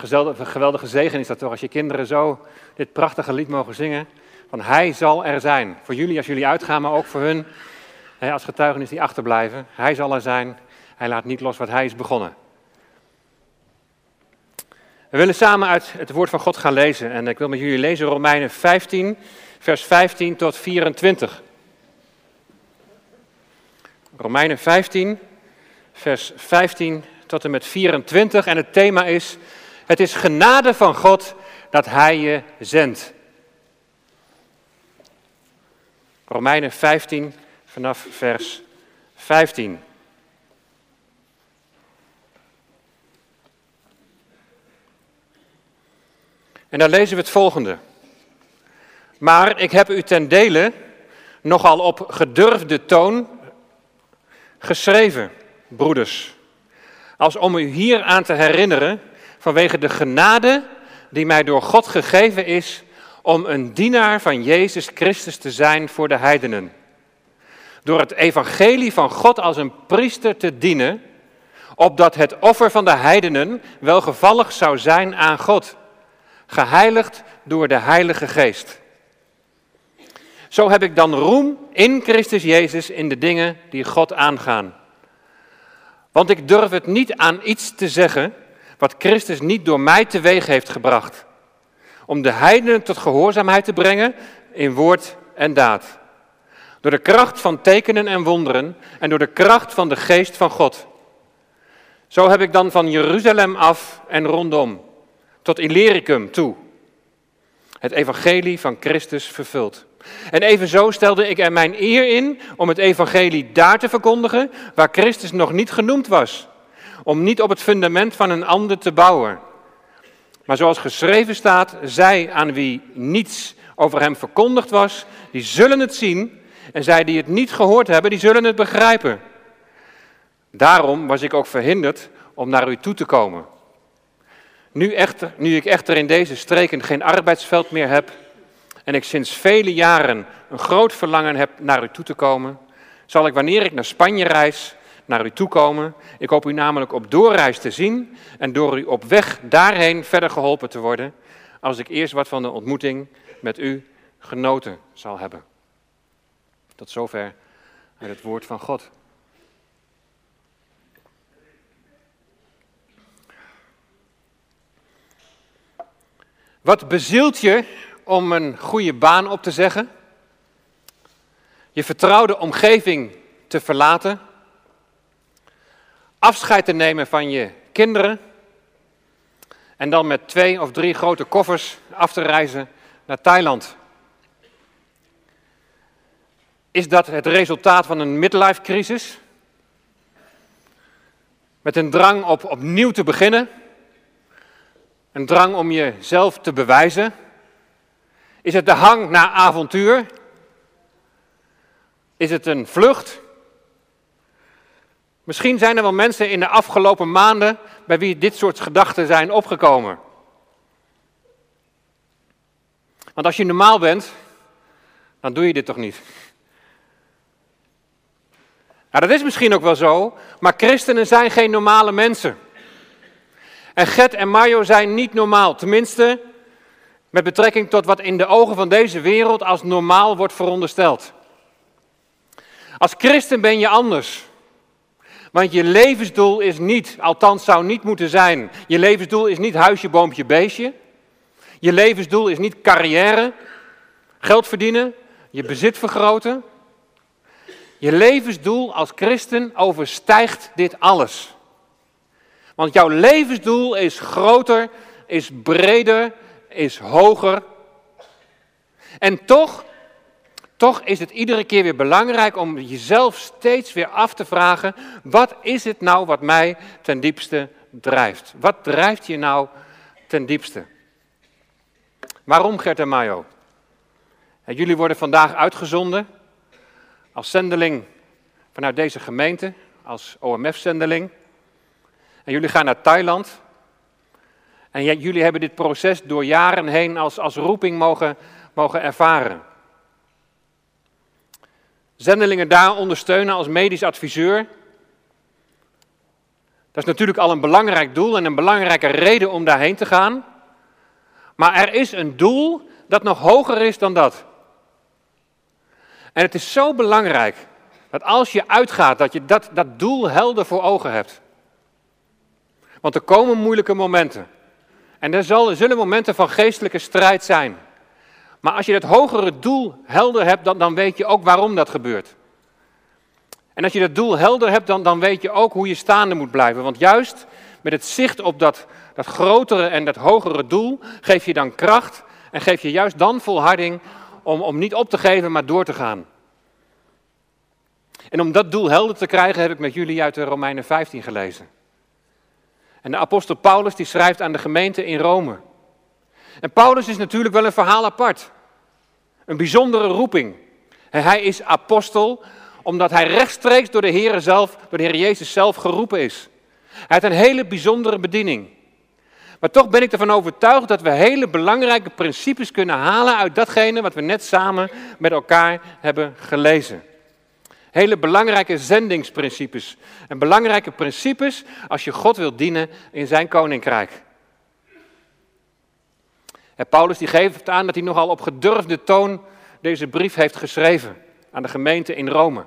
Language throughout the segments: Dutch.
Geweldige, zegen is dat toch als je kinderen zo dit prachtige lied mogen zingen. Van Hij zal er zijn. Voor jullie als jullie uitgaan, maar ook voor hun als getuigenis die achterblijven. Hij zal er zijn. Hij laat niet los wat Hij is begonnen. We willen samen uit het woord van God gaan lezen. En ik wil met jullie lezen Romeinen 15, vers 15 tot 24. Romeinen 15, vers 15 tot en met 24. En het thema is het is genade van God dat Hij je zendt. Romeinen 15 vanaf vers 15. En dan lezen we het volgende. Maar ik heb u ten dele nogal op gedurfde toon geschreven, broeders, als om u hier aan te herinneren vanwege de genade die mij door God gegeven is om een dienaar van Jezus Christus te zijn voor de heidenen. Door het evangelie van God als een priester te dienen, opdat het offer van de heidenen welgevallig zou zijn aan God, geheiligd door de Heilige Geest. Zo heb ik dan roem in Christus Jezus in de dingen die God aangaan. Want ik durf het niet aan iets te zeggen wat Christus niet door mij teweeg heeft gebracht. Om de heidenen tot gehoorzaamheid te brengen in woord en daad. Door de kracht van tekenen en wonderen en door de kracht van de geest van God. Zo heb ik dan van Jeruzalem af en rondom, tot Illyricum toe, het evangelie van Christus vervuld. En evenzo stelde ik er mijn eer in om het evangelie daar te verkondigen waar Christus nog niet genoemd was om niet op het fundament van een ander te bouwen. Maar zoals geschreven staat, zij aan wie niets over hem verkondigd was, die zullen het zien. En zij die het niet gehoord hebben, die zullen het begrijpen. Daarom was ik ook verhinderd om naar u toe te komen. Nu, echter, nu ik echter in deze streken geen arbeidsveld meer heb en ik sinds vele jaren een groot verlangen heb naar u toe te komen, zal ik wanneer ik naar Spanje reis naar u toe komen. Ik hoop u namelijk op doorreis te zien en door u op weg daarheen verder geholpen te worden, als ik eerst wat van de ontmoeting met u genoten zal hebben. Tot zover uit het woord van God. Wat bezielt je om een goede baan op te zeggen? Je vertrouwde omgeving te verlaten? Afscheid te nemen van je kinderen en dan met twee of drie grote koffers af te reizen naar Thailand. Is dat het resultaat van een midlife crisis? Met een drang op opnieuw te beginnen? Een drang om jezelf te bewijzen? Is het de hang naar avontuur? Is het een vlucht? Misschien zijn er wel mensen in de afgelopen maanden bij wie dit soort gedachten zijn opgekomen. Want als je normaal bent, dan doe je dit toch niet. Nou, dat is misschien ook wel zo, maar christenen zijn geen normale mensen. En Gert en Mario zijn niet normaal, tenminste met betrekking tot wat in de ogen van deze wereld als normaal wordt verondersteld. Als christen ben je anders. Want je levensdoel is niet, althans zou niet moeten zijn, je levensdoel is niet huisje, boompje, beestje. Je levensdoel is niet carrière, geld verdienen, je bezit vergroten. Je levensdoel als christen overstijgt dit alles. Want jouw levensdoel is groter, is breder, is hoger. En toch toch is het iedere keer weer belangrijk om jezelf steeds weer af te vragen: wat is het nou wat mij ten diepste drijft? Wat drijft je nou ten diepste? Waarom Gert en Mayo? Jullie worden vandaag uitgezonden als zendeling vanuit deze gemeente, als OMF-zendeling. En jullie gaan naar Thailand. En jullie hebben dit proces door jaren heen als, als roeping mogen, mogen ervaren. Zendelingen daar ondersteunen als medisch adviseur. Dat is natuurlijk al een belangrijk doel en een belangrijke reden om daarheen te gaan. Maar er is een doel dat nog hoger is dan dat. En het is zo belangrijk dat als je uitgaat, dat je dat, dat doel helder voor ogen hebt. Want er komen moeilijke momenten. En er zullen momenten van geestelijke strijd zijn. Maar als je dat hogere doel helder hebt, dan, dan weet je ook waarom dat gebeurt. En als je dat doel helder hebt, dan, dan weet je ook hoe je staande moet blijven. Want juist met het zicht op dat, dat grotere en dat hogere doel, geef je dan kracht en geef je juist dan volharding om, om niet op te geven, maar door te gaan. En om dat doel helder te krijgen, heb ik met jullie uit de Romeinen 15 gelezen. En de apostel Paulus die schrijft aan de gemeente in Rome. En Paulus is natuurlijk wel een verhaal apart. Een bijzondere roeping. Hij is apostel omdat hij rechtstreeks door de Heer zelf, door de Heer Jezus zelf geroepen is. Hij heeft een hele bijzondere bediening. Maar toch ben ik ervan overtuigd dat we hele belangrijke principes kunnen halen uit datgene wat we net samen met elkaar hebben gelezen. Hele belangrijke zendingsprincipes. En belangrijke principes als je God wilt dienen in zijn koninkrijk. Paulus die geeft aan dat hij nogal op gedurfde toon deze brief heeft geschreven aan de gemeente in Rome.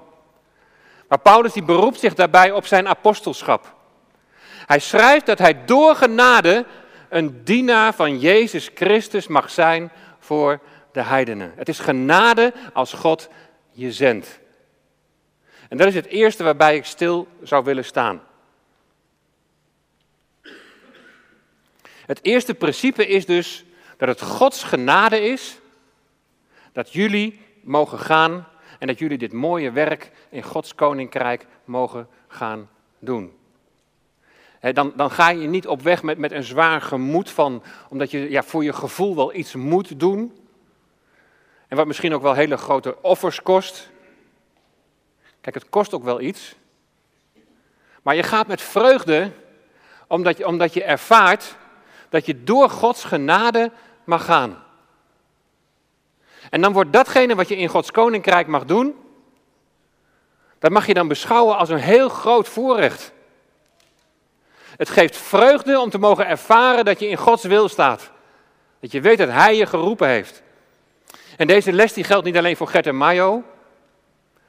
Maar Paulus die beroept zich daarbij op zijn apostelschap. Hij schrijft dat hij door genade een dienaar van Jezus Christus mag zijn voor de heidenen. Het is genade als God je zendt. En dat is het eerste waarbij ik stil zou willen staan. Het eerste principe is dus dat het Gods genade is dat jullie mogen gaan en dat jullie dit mooie werk in Gods koninkrijk mogen gaan doen. dan, dan, ga je niet op weg met, met een zwaar gemoed van, omdat je ja, voor je gevoel wel iets moet doen. En wat misschien ook wel hele grote offers kost. Kijk, het kost ook wel iets. Maar je gaat met vreugde, omdat je, omdat je ervaart dat je door Gods genade mag gaan. En dan wordt datgene wat je in Gods koninkrijk mag doen, dat mag je dan beschouwen als een heel groot voorrecht. Het geeft vreugde om te mogen ervaren dat je in Gods wil staat. Dat je weet dat Hij je geroepen heeft. En deze les die geldt niet alleen voor Gert en Mayo,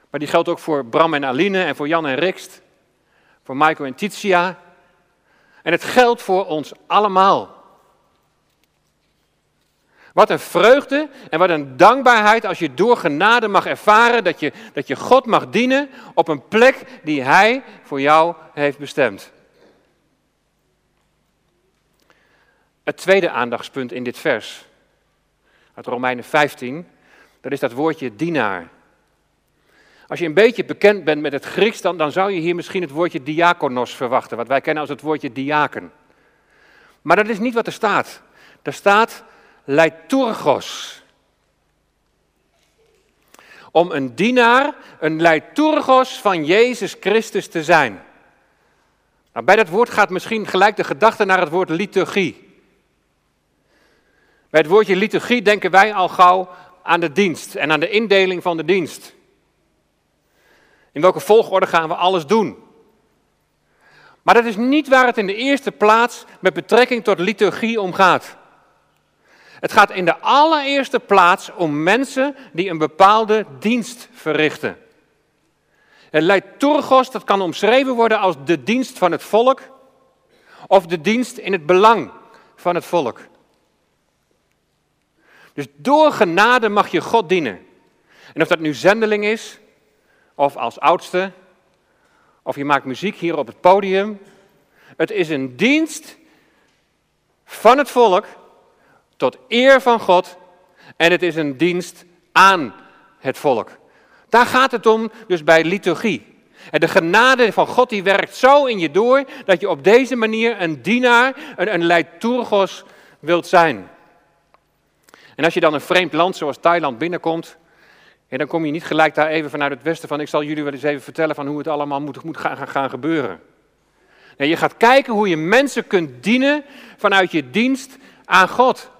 maar die geldt ook voor Bram en Aline en voor Jan en Rikst, voor Michael en Titia. En het geldt voor ons allemaal. Wat een vreugde en wat een dankbaarheid als je door genade mag ervaren dat je, dat je God mag dienen op een plek die Hij voor jou heeft bestemd. Het tweede aandachtspunt in dit vers, uit Romeinen 15, dat is dat woordje dienaar. Als je een beetje bekend bent met het Grieks, dan, dan zou je hier misschien het woordje diakonos verwachten, wat wij kennen als het woordje diaken. Maar dat is niet wat er staat. Er staat leiturgos. Om een dienaar, een leiturgos van Jezus Christus te zijn. Nou, bij dat woord gaat misschien gelijk de gedachte naar het woord liturgie. Bij het woordje liturgie denken wij al gauw aan de dienst en aan de indeling van de dienst. In welke volgorde gaan we alles doen? Maar dat is niet waar het in de eerste plaats met betrekking tot liturgie om gaat. Het gaat in de allereerste plaats om mensen die een bepaalde dienst verrichten. Het liturgos, dat kan omschreven worden als de dienst van het volk of de dienst in het belang van het volk. Dus door genade mag je God dienen. En of dat nu zendeling is, of als oudste, of je maakt muziek hier op het podium. Het is een dienst van het volk tot eer van God en het is een dienst aan het volk. Daar gaat het om, dus bij liturgie. En de genade van God die werkt zo in je door dat je op deze manier een dienaar, een, een leiturgos wilt zijn. En als je dan een vreemd land zoals Thailand binnenkomt, en dan kom je niet gelijk daar even vanuit het westen van ik zal jullie wel eens even vertellen van hoe het allemaal moet, moet gaan, gaan gebeuren. Nee, je gaat kijken hoe je mensen kunt dienen vanuit je dienst aan God.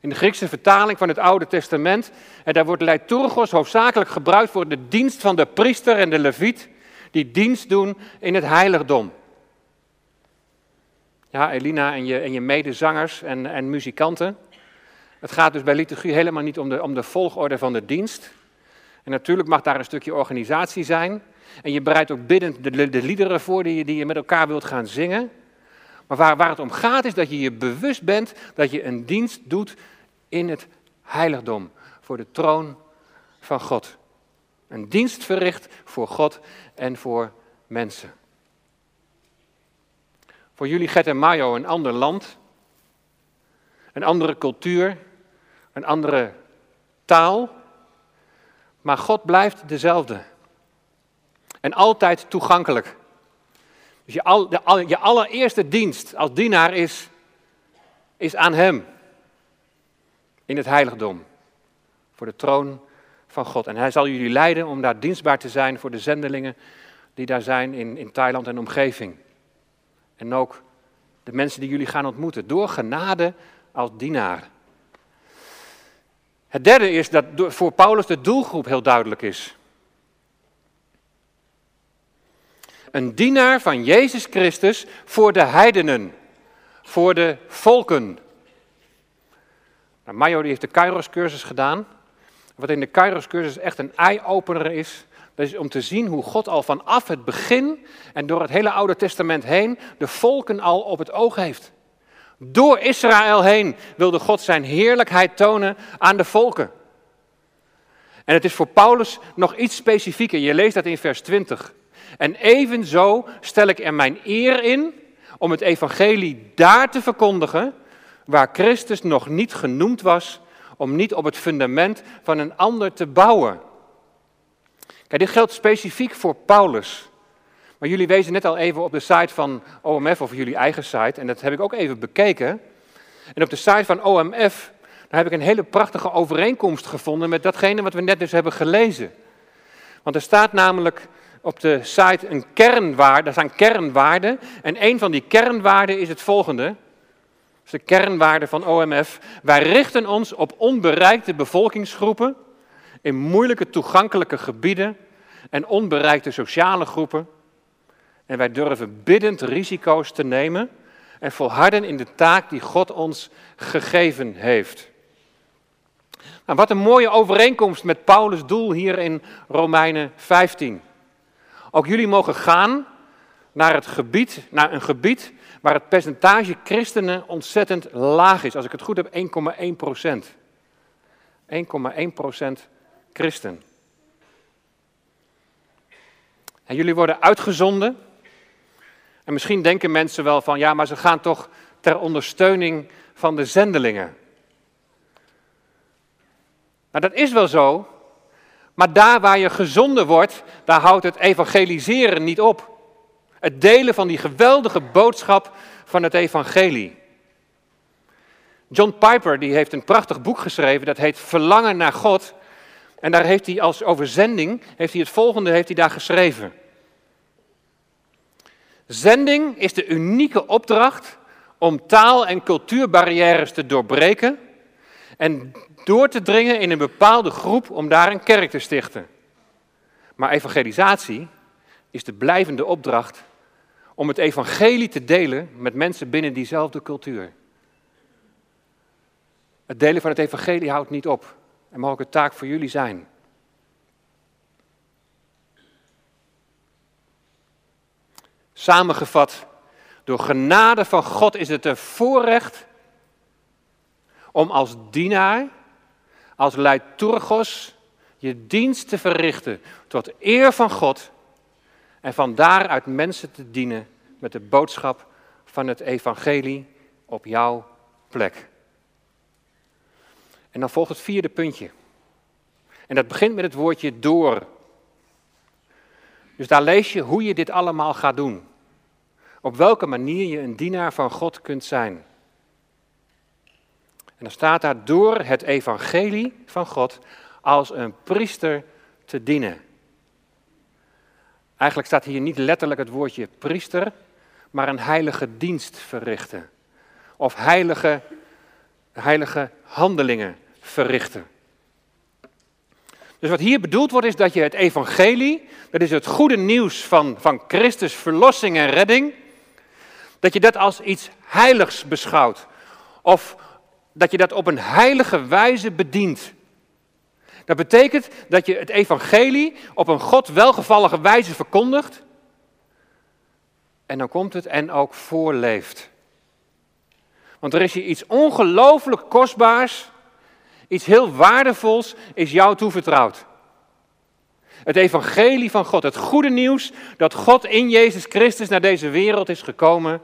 In de Griekse vertaling van het Oude Testament, en daar wordt liturgos hoofdzakelijk gebruikt voor de dienst van de priester en de leviet, die dienst doen in het heiligdom. Ja, Elina en je, en je medezangers en, en muzikanten. Het gaat dus bij liturgie helemaal niet om de, om de volgorde van de dienst. En natuurlijk mag daar een stukje organisatie zijn. En je bereidt ook biddend de, de liederen voor die die je met elkaar wilt gaan zingen. Maar waar, waar het om gaat is dat je je bewust bent dat je een dienst doet in het heiligdom. Voor de troon van God. Een dienst verricht voor God en voor mensen. Voor jullie Get en Mayo een ander land, een andere cultuur, een andere taal, maar God blijft dezelfde. En altijd toegankelijk. Dus je, al, de, je allereerste dienst als dienaar is, is aan Hem. In het heiligdom. Voor de troon van God. En Hij zal jullie leiden om daar dienstbaar te zijn voor de zendelingen die daar zijn in, in Thailand en omgeving. En ook de mensen die jullie gaan ontmoeten. Door genade als dienaar. Het derde is dat voor Paulus de doelgroep heel duidelijk is. Een dienaar van Jezus Christus voor de heidenen, voor de volken. Nou, Mayo heeft de Kairos-cursus gedaan. Wat in de Kairos-cursus echt een eye-opener is, dat is om te zien hoe God al vanaf het begin en door het hele Oude Testament heen de volken al op het oog heeft. Door Israël heen wilde God zijn heerlijkheid tonen aan de volken. En het is voor Paulus nog iets specifieker. Je leest dat in vers 20. En evenzo stel ik er mijn eer in om het evangelie daar te verkondigen waar Christus nog niet genoemd was, om niet op het fundament van een ander te bouwen. Kijk, dit geldt specifiek voor Paulus. Maar jullie wezen net al even op de site van OMF of jullie eigen site, en dat heb ik ook even bekeken. En op de site van OMF, daar heb ik een hele prachtige overeenkomst gevonden met datgene wat we net dus hebben gelezen. Want er staat namelijk op de site een kernwaarde, daar staan kernwaarden. En een van die kernwaarden is het volgende. De kernwaarde van OMF. Wij richten ons op onbereikte bevolkingsgroepen, in moeilijke toegankelijke gebieden en onbereikte sociale groepen. En wij durven biddend risico's te nemen en volharden in de taak die God ons gegeven heeft. Nou, wat een mooie overeenkomst met Paulus' doel hier in Romeinen 15. Ook jullie mogen gaan naar, het gebied, naar een gebied waar het percentage christenen ontzettend laag is. Als ik het goed heb, 1,1 procent. 1,1 procent christen. En jullie worden uitgezonden. En misschien denken mensen wel van, ja, maar ze gaan toch ter ondersteuning van de zendelingen. Nou, dat is wel zo, maar daar waar je gezonden wordt, daar houdt het evangeliseren niet op. Het delen van die geweldige boodschap van het evangelie. John Piper die heeft een prachtig boek geschreven, dat heet Verlangen naar God. En daar heeft hij als overzending, heeft hij het volgende heeft hij daar geschreven. Zending is de unieke opdracht om taal- en cultuurbarrières te doorbreken en door te dringen in een bepaalde groep om daar een kerk te stichten. Maar evangelisatie is de blijvende opdracht om het evangelie te delen met mensen binnen diezelfde cultuur. Het delen van het evangelie houdt niet op en mag ook een taak voor jullie zijn. Samengevat, door genade van God is het een voorrecht om als dienaar, als leiturgos, je dienst te verrichten tot eer van God en van daaruit mensen te dienen met de boodschap van het evangelie op jouw plek. En dan volgt het vierde puntje. En dat begint met het woordje door. Dus daar lees je hoe je dit allemaal gaat doen. Op welke manier je een dienaar van God kunt zijn. En dan staat daar door het evangelie van God als een priester te dienen. Eigenlijk staat hier niet letterlijk het woordje priester, maar een heilige dienst verrichten. Of heilige, heilige handelingen verrichten. Dus wat hier bedoeld wordt is dat je het evangelie, dat is het goede nieuws van, van Christus verlossing en redding, dat je dat als iets heiligs beschouwt. Of dat je dat op een heilige wijze bedient. Dat betekent dat je het evangelie op een God welgevallige wijze verkondigt. En dan komt het en ook voorleeft. Want er is hier iets ongelooflijk kostbaars, iets heel waardevols is jou toevertrouwd. Het evangelie van God, het goede nieuws dat God in Jezus Christus naar deze wereld is gekomen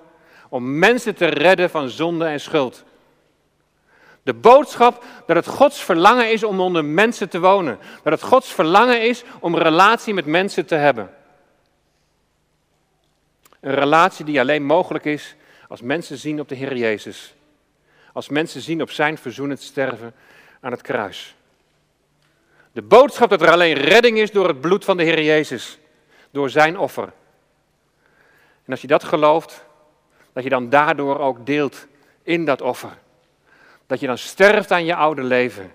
om mensen te redden van zonde en schuld. De boodschap dat het Gods verlangen is om onder mensen te wonen. Dat het Gods verlangen is om relatie met mensen te hebben. Een relatie die alleen mogelijk is als mensen zien op de Heer Jezus. Als mensen zien op zijn verzoenend sterven aan het kruis. De boodschap dat er alleen redding is door het bloed van de Heer Jezus. Door zijn offer. En als je dat gelooft, dat je dan daardoor ook deelt in dat offer. Dat je dan sterft aan je oude leven.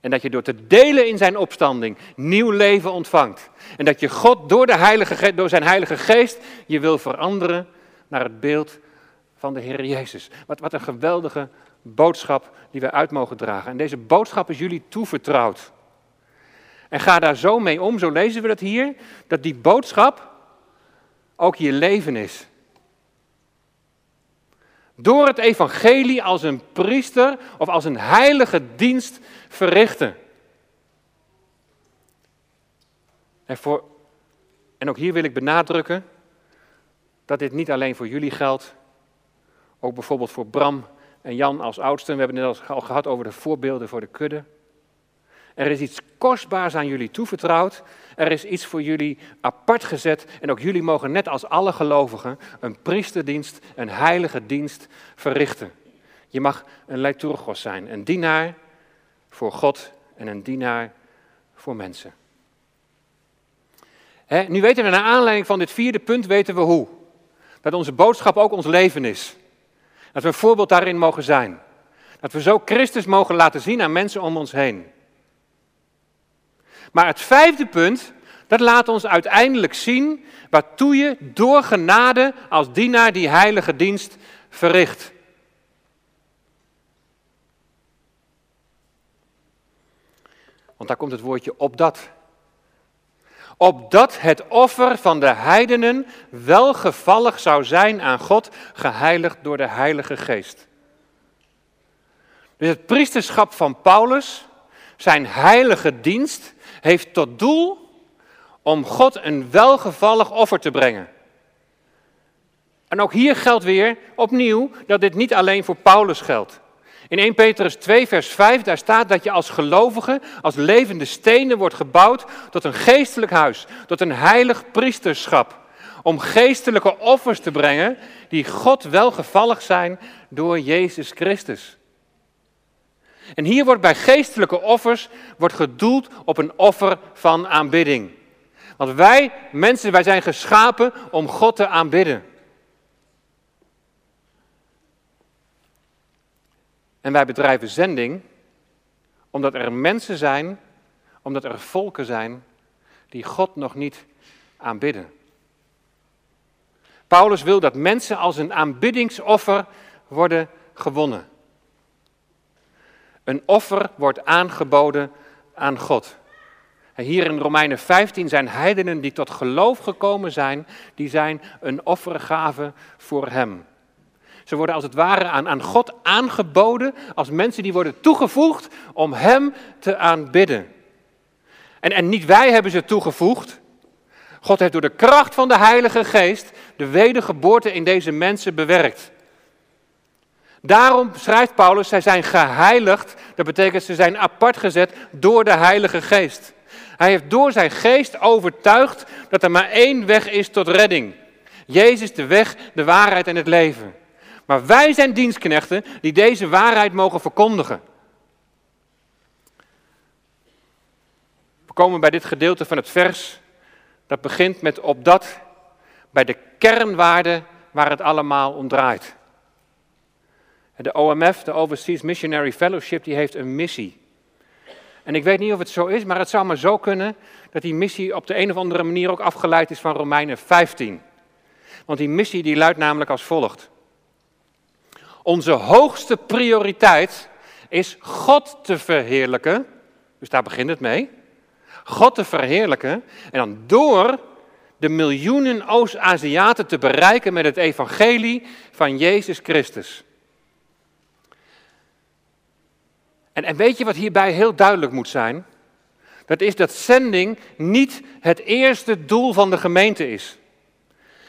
En dat je door te delen in zijn opstanding nieuw leven ontvangt. En dat je God door, de heilige, door zijn heilige geest je wil veranderen naar het beeld van de Heer Jezus. Wat, wat een geweldige boodschap die we uit mogen dragen. En deze boodschap is jullie toevertrouwd. En ga daar zo mee om, zo lezen we dat hier, dat die boodschap ook je leven is. Door het evangelie als een priester of als een heilige dienst verrichten. En, voor, en ook hier wil ik benadrukken dat dit niet alleen voor jullie geldt, ook bijvoorbeeld voor Bram en Jan als oudsten. We hebben het al gehad over de voorbeelden voor de kudde. Er is iets kostbaars aan jullie toevertrouwd. Er is iets voor jullie apart gezet. En ook jullie mogen net als alle gelovigen een priesterdienst, een heilige dienst verrichten. Je mag een liturgos zijn, een dienaar voor God en een dienaar voor mensen. nu weten we naar aanleiding van dit vierde punt weten we hoe. Dat onze boodschap ook ons leven is. Dat we een voorbeeld daarin mogen zijn. Dat we zo Christus mogen laten zien aan mensen om ons heen. Maar het vijfde punt, dat laat ons uiteindelijk zien waartoe je door genade als dienaar die heilige dienst verricht. Want daar komt het woordje opdat. Opdat het offer van de heidenen welgevallig zou zijn aan God, geheiligd door de Heilige Geest. Dus het priesterschap van Paulus, zijn heilige dienst, heeft tot doel om God een welgevallig offer te brengen. En ook hier geldt weer opnieuw dat dit niet alleen voor Paulus geldt. In 1 Petrus 2, vers 5, daar staat dat je als gelovige, als levende stenen wordt gebouwd tot een geestelijk huis, tot een heilig priesterschap. Om geestelijke offers te brengen die God welgevallig zijn door Jezus Christus. En hier wordt bij geestelijke offers wordt gedoeld op een offer van aanbidding. Want wij mensen, wij zijn geschapen om God te aanbidden. En wij bedrijven zending omdat er mensen zijn, omdat er volken zijn die God nog niet aanbidden. Paulus wil dat mensen als een aanbiddingsoffer worden gewonnen. Een offer wordt aangeboden aan God. hier in Romeinen 15 zijn heidenen die tot geloof gekomen zijn, die zijn een offergave voor Hem. Ze worden als het ware aan, aan God aangeboden als mensen die worden toegevoegd om Hem te aanbidden. En, en niet wij hebben ze toegevoegd. God heeft door de kracht van de Heilige Geest de wedergeboorte in deze mensen bewerkt. Daarom schrijft Paulus, zij zijn geheiligd. Dat betekent ze zijn apart gezet door de Heilige Geest. Hij heeft door zijn geest overtuigd dat er maar één weg is tot redding. Jezus de weg, de waarheid en het leven. Maar wij zijn dienstknechten die deze waarheid mogen verkondigen. We komen bij dit gedeelte van het vers. Dat begint met opdat, bij de kernwaarde waar het allemaal om draait. De OMF, de Overseas Missionary Fellowship, die heeft een missie. En ik weet niet of het zo is, maar het zou maar zo kunnen dat die missie op de een of andere manier ook afgeleid is van Romeinen 15. Want die missie die luidt namelijk als volgt. Onze hoogste prioriteit is God te verheerlijken. Dus daar begint het mee. God te verheerlijken. En dan door de miljoenen Oost-Aziaten te bereiken met het evangelie van Jezus Christus. En, en weet je wat hierbij heel duidelijk moet zijn? Dat is dat zending niet het eerste doel van de gemeente is.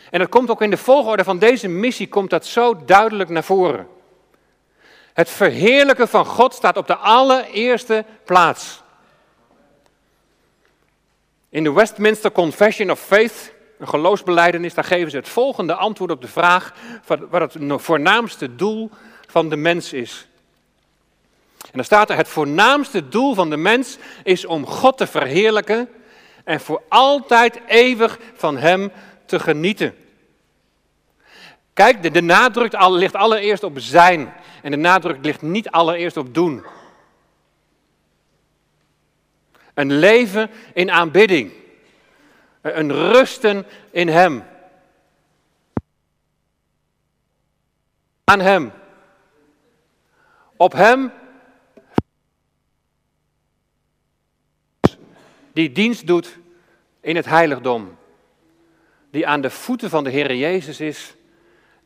En dat komt ook in de volgorde van deze missie, komt dat zo duidelijk naar voren. Het verheerlijken van God staat op de allereerste plaats. In de Westminster Confession of Faith, een geloofsbeleidenis, daar geven ze het volgende antwoord op de vraag wat het voornaamste doel van de mens is. En dan staat er, het voornaamste doel van de mens is om God te verheerlijken en voor altijd eeuwig van Hem te genieten. Kijk, de, de nadruk ligt allereerst op zijn en de nadruk ligt niet allereerst op doen. Een leven in aanbidding. Een rusten in Hem. Aan Hem. Op Hem. Die dienst doet in het heiligdom. Die aan de voeten van de Heer Jezus is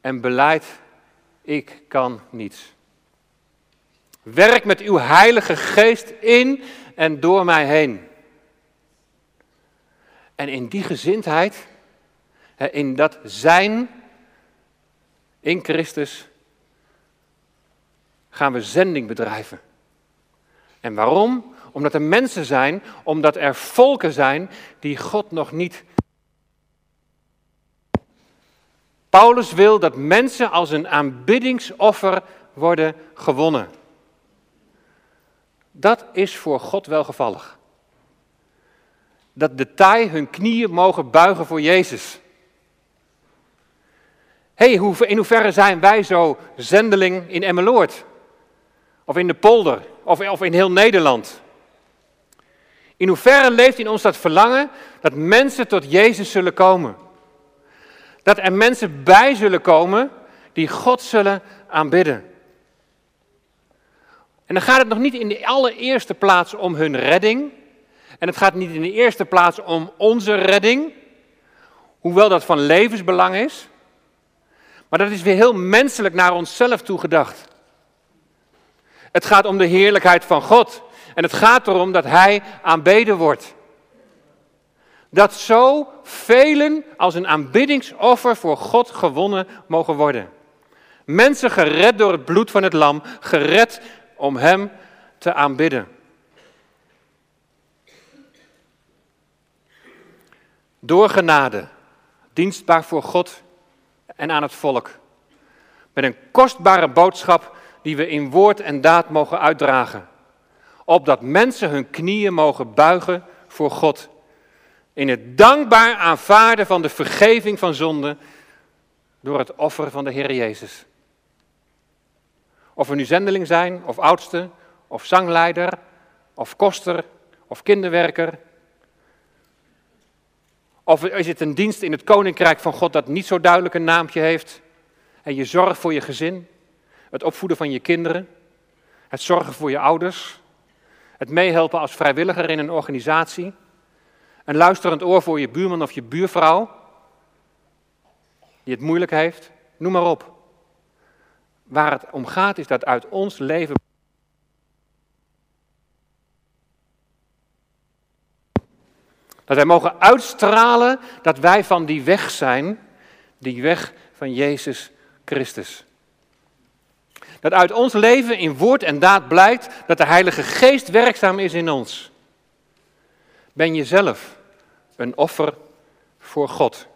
en beleidt, ik kan niets. Werk met uw heilige geest in en door mij heen. En in die gezindheid, in dat zijn in Christus, gaan we zending bedrijven. En waarom? Omdat er mensen zijn, omdat er volken zijn die God nog niet. Paulus wil dat mensen als een aanbiddingsoffer worden gewonnen. Dat is voor God welgevallig. Dat de taai hun knieën mogen buigen voor Jezus. Hé, hey, in hoeverre zijn wij zo zendeling in Emmeloord? Of in de polder? Of, of in heel Nederland? In hoeverre leeft in ons dat verlangen dat mensen tot Jezus zullen komen? Dat er mensen bij zullen komen die God zullen aanbidden. En dan gaat het nog niet in de allereerste plaats om hun redding. En het gaat niet in de eerste plaats om onze redding. Hoewel dat van levensbelang is. Maar dat is weer heel menselijk naar onszelf toe gedacht. Het gaat om de heerlijkheid van God. En het gaat erom dat Hij aanbeden wordt. Dat zo velen als een aanbiddingsoffer voor God gewonnen mogen worden. Mensen gered door het bloed van het lam, gered om Hem te aanbidden. Door genade, dienstbaar voor God en aan het volk. Met een kostbare boodschap die we in woord en daad mogen uitdragen. Opdat mensen hun knieën mogen buigen voor God. In het dankbaar aanvaarden van de vergeving van zonde door het offer van de Heer Jezus. Of we nu zendeling zijn, of oudste, of zangleider, of koster, of kinderwerker. Of is het een dienst in het koninkrijk van God dat niet zo duidelijk een naampje heeft? En je zorgt voor je gezin, het opvoeden van je kinderen, het zorgen voor je ouders, het meehelpen als vrijwilliger in een organisatie, een luisterend oor voor je buurman of je buurvrouw die het moeilijk heeft, noem maar op. Waar het om gaat is dat uit ons leven. Dat wij mogen uitstralen dat wij van die weg zijn, die weg van Jezus Christus. Dat uit ons leven in woord en daad blijkt dat de Heilige Geest werkzaam is in ons. Ben je zelf een offer voor God?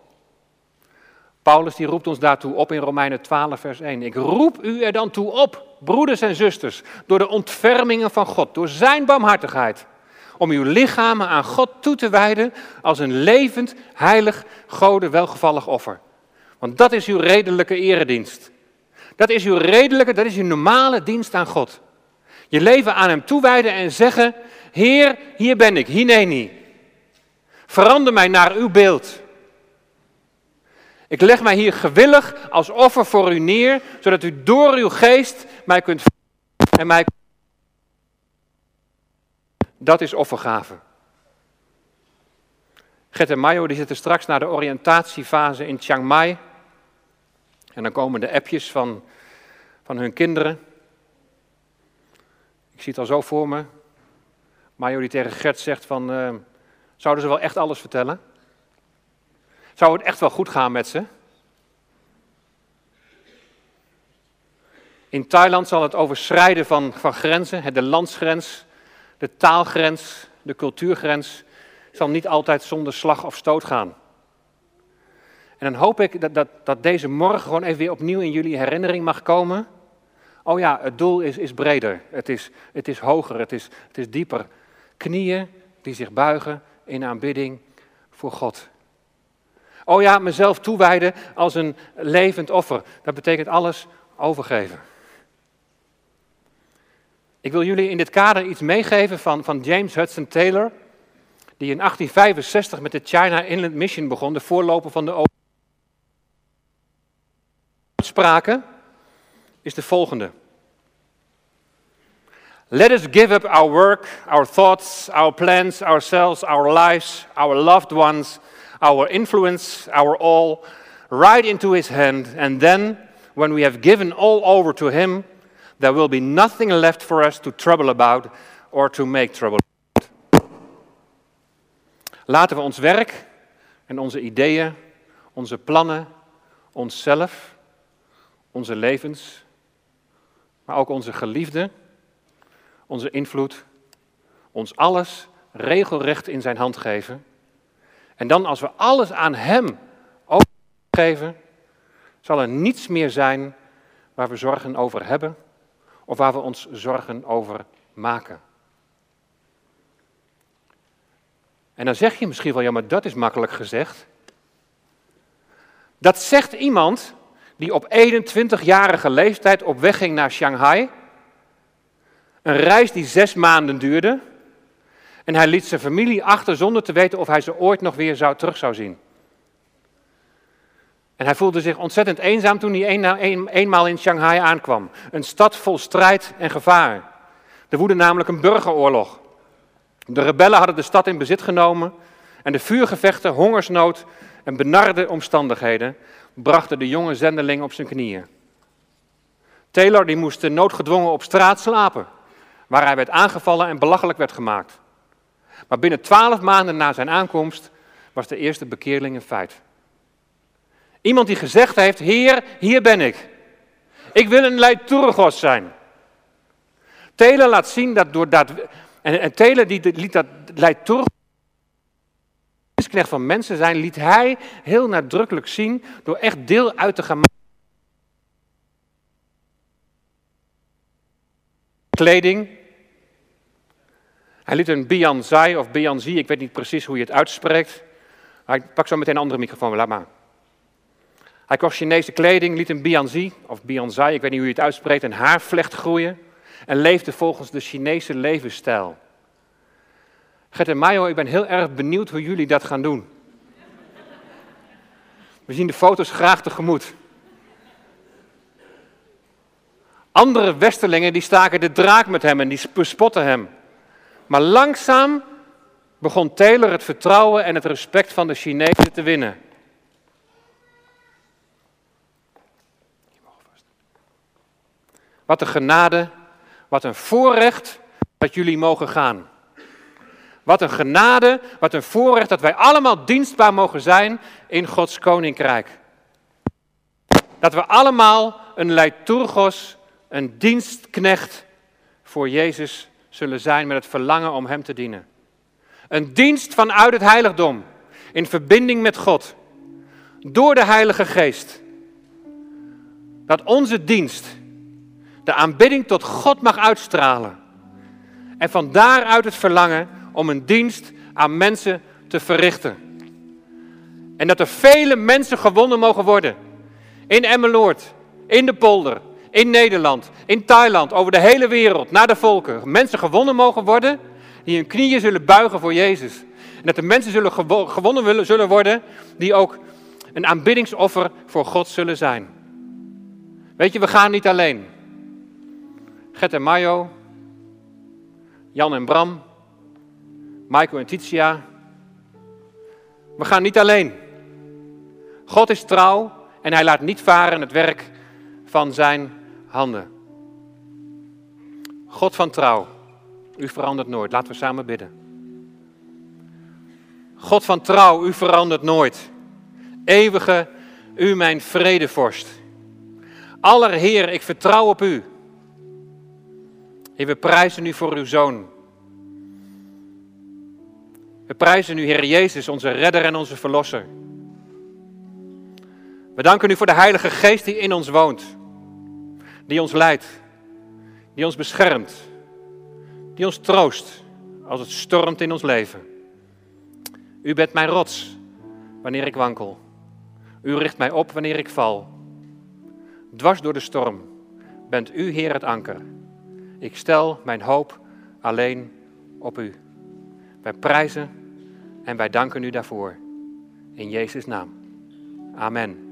Paulus die roept ons daartoe op in Romeinen 12, vers 1. Ik roep u er dan toe op, broeders en zusters, door de ontfermingen van God, door zijn barmhartigheid, om uw lichamen aan God toe te wijden als een levend, heilig, gode, welgevallig offer. Want dat is uw redelijke eredienst. Dat is uw redelijke, dat is uw normale dienst aan God. Je leven aan Hem toewijden en zeggen, Heer, hier ben ik, hineni. Verander mij naar uw beeld. Ik leg mij hier gewillig als offer voor u neer, zodat u door uw geest mij kunt en mij. Dat is offergave. Gert en Mayo die zitten straks naar de oriëntatiefase in Chiang Mai. En dan komen de appjes van, van hun kinderen. Ik zie het al zo voor me. Mayo die tegen Gert zegt van, uh, zouden ze wel echt alles vertellen? Zou het echt wel goed gaan met ze? In Thailand zal het overschrijden van, van grenzen, de landsgrens, de taalgrens, de cultuurgrens, zal niet altijd zonder slag of stoot gaan. En dan hoop ik dat, dat, dat deze morgen gewoon even weer opnieuw in jullie herinnering mag komen. Oh ja, het doel is, is breder, het is, het is hoger, het is, het is dieper. Knieën die zich buigen in aanbidding voor God. Oh ja, mezelf toewijden als een levend offer. Dat betekent alles overgeven. Ik wil jullie in dit kader iets meegeven van, van James Hudson Taylor, die in 1865 met de China Inland Mission begon, de voorloper van de uitspraken, is de volgende. Let us give up our work, our thoughts, our plans, ourselves, our lives, our loved ones, our influence, our all, right into His hand, and then, when we have given all over to Him, there will be nothing left for us to trouble about or to make trouble. Laten we ons werk en onze ideeën, onze plannen, onszelf, onze levens, maar ook onze geliefden, onze invloed, ons alles regelrecht in zijn hand geven en dan als we alles aan Hem overgeven, zal er niets meer zijn waar we zorgen over hebben of waar we ons zorgen over maken. En dan zeg je misschien wel, ja, maar dat is makkelijk gezegd. Dat zegt iemand die op 21-jarige leeftijd op weg ging naar Shanghai. Een reis die zes maanden duurde. En hij liet zijn familie achter zonder te weten of hij ze ooit nog weer zou, terug zou zien. En hij voelde zich ontzettend eenzaam toen hij een, eenmaal in Shanghai aankwam. Een stad vol strijd en gevaar. Er woedde namelijk een burgeroorlog. De rebellen hadden de stad in bezit genomen en de vuurgevechten, hongersnood en benarde omstandigheden brachten de jonge zendeling op zijn knieën. Taylor die moest noodgedwongen op straat slapen, waar hij werd aangevallen en belachelijk werd gemaakt. Maar binnen twaalf maanden na zijn aankomst was de eerste bekeerling een feit. Iemand die gezegd heeft, Heer, hier ben ik. Ik wil een Leiturgos zijn. Taylor laat zien dat door dat... En, en Taylor die liet dat Leiturgos knecht van mensen zijn, liet hij heel nadrukkelijk zien door echt deel uit te gaan maken. Kleding, hij liet een Bianzai of Bianzi, ik weet niet precies hoe je het uitspreekt. Ik pak zo meteen een andere microfoon, laat maar. Hij kocht Chinese kleding, liet een Bianzi of Bianzai, ik weet niet hoe je het uitspreekt, een haarvlecht groeien. En leefde volgens de Chinese levensstijl. Gert en Mayo, ik ben heel erg benieuwd hoe jullie dat gaan doen. We zien de foto's graag tegemoet. Andere westerlingen die staken de draak met hem en die bespotten hem. Maar langzaam begon Taylor het vertrouwen en het respect van de Chinezen te winnen. Wat een genade, wat een voorrecht dat jullie mogen gaan. Wat een genade, wat een voorrecht dat wij allemaal dienstbaar mogen zijn in Gods koninkrijk. Dat we allemaal een leiturgos, een dienstknecht voor Jezus zullen zijn met het verlangen om Hem te dienen. Een dienst vanuit het heiligdom, in verbinding met God, door de Heilige Geest. Dat onze dienst de aanbidding tot God mag uitstralen. En van daaruit het verlangen om een dienst aan mensen te verrichten. En dat er vele mensen gewonnen mogen worden. In Emmeloord, in de polder, in Nederland, in Thailand, over de hele wereld, naar de volken, mensen gewonnen mogen worden die hun knieën zullen buigen voor Jezus. En dat de mensen zullen gewonnen zullen worden die ook een aanbiddingsoffer voor God zullen zijn. Weet je, we gaan niet alleen. Gert en Mayo, Jan en Bram, Michael en Titia. We gaan niet alleen. God is trouw en hij laat niet varen het werk van zijn handen. God van trouw, u verandert nooit. Laten we samen bidden. God van trouw, u verandert nooit. Eeuwige, u mijn vredevorst. Allerheer, ik vertrouw op u. Heer, we prijzen u voor uw zoon. We prijzen u, Heer Jezus, onze redder en onze verlosser. We danken u voor de Heilige Geest die in ons woont, die ons leidt, die ons beschermt, die ons troost als het stormt in ons leven. U bent mijn rots wanneer ik wankel. U richt mij op wanneer ik val. Dwars door de storm bent u, Heer, het anker. Ik stel mijn hoop alleen op u. Wij prijzen en wij danken u daarvoor. In Jezus' naam. Amen.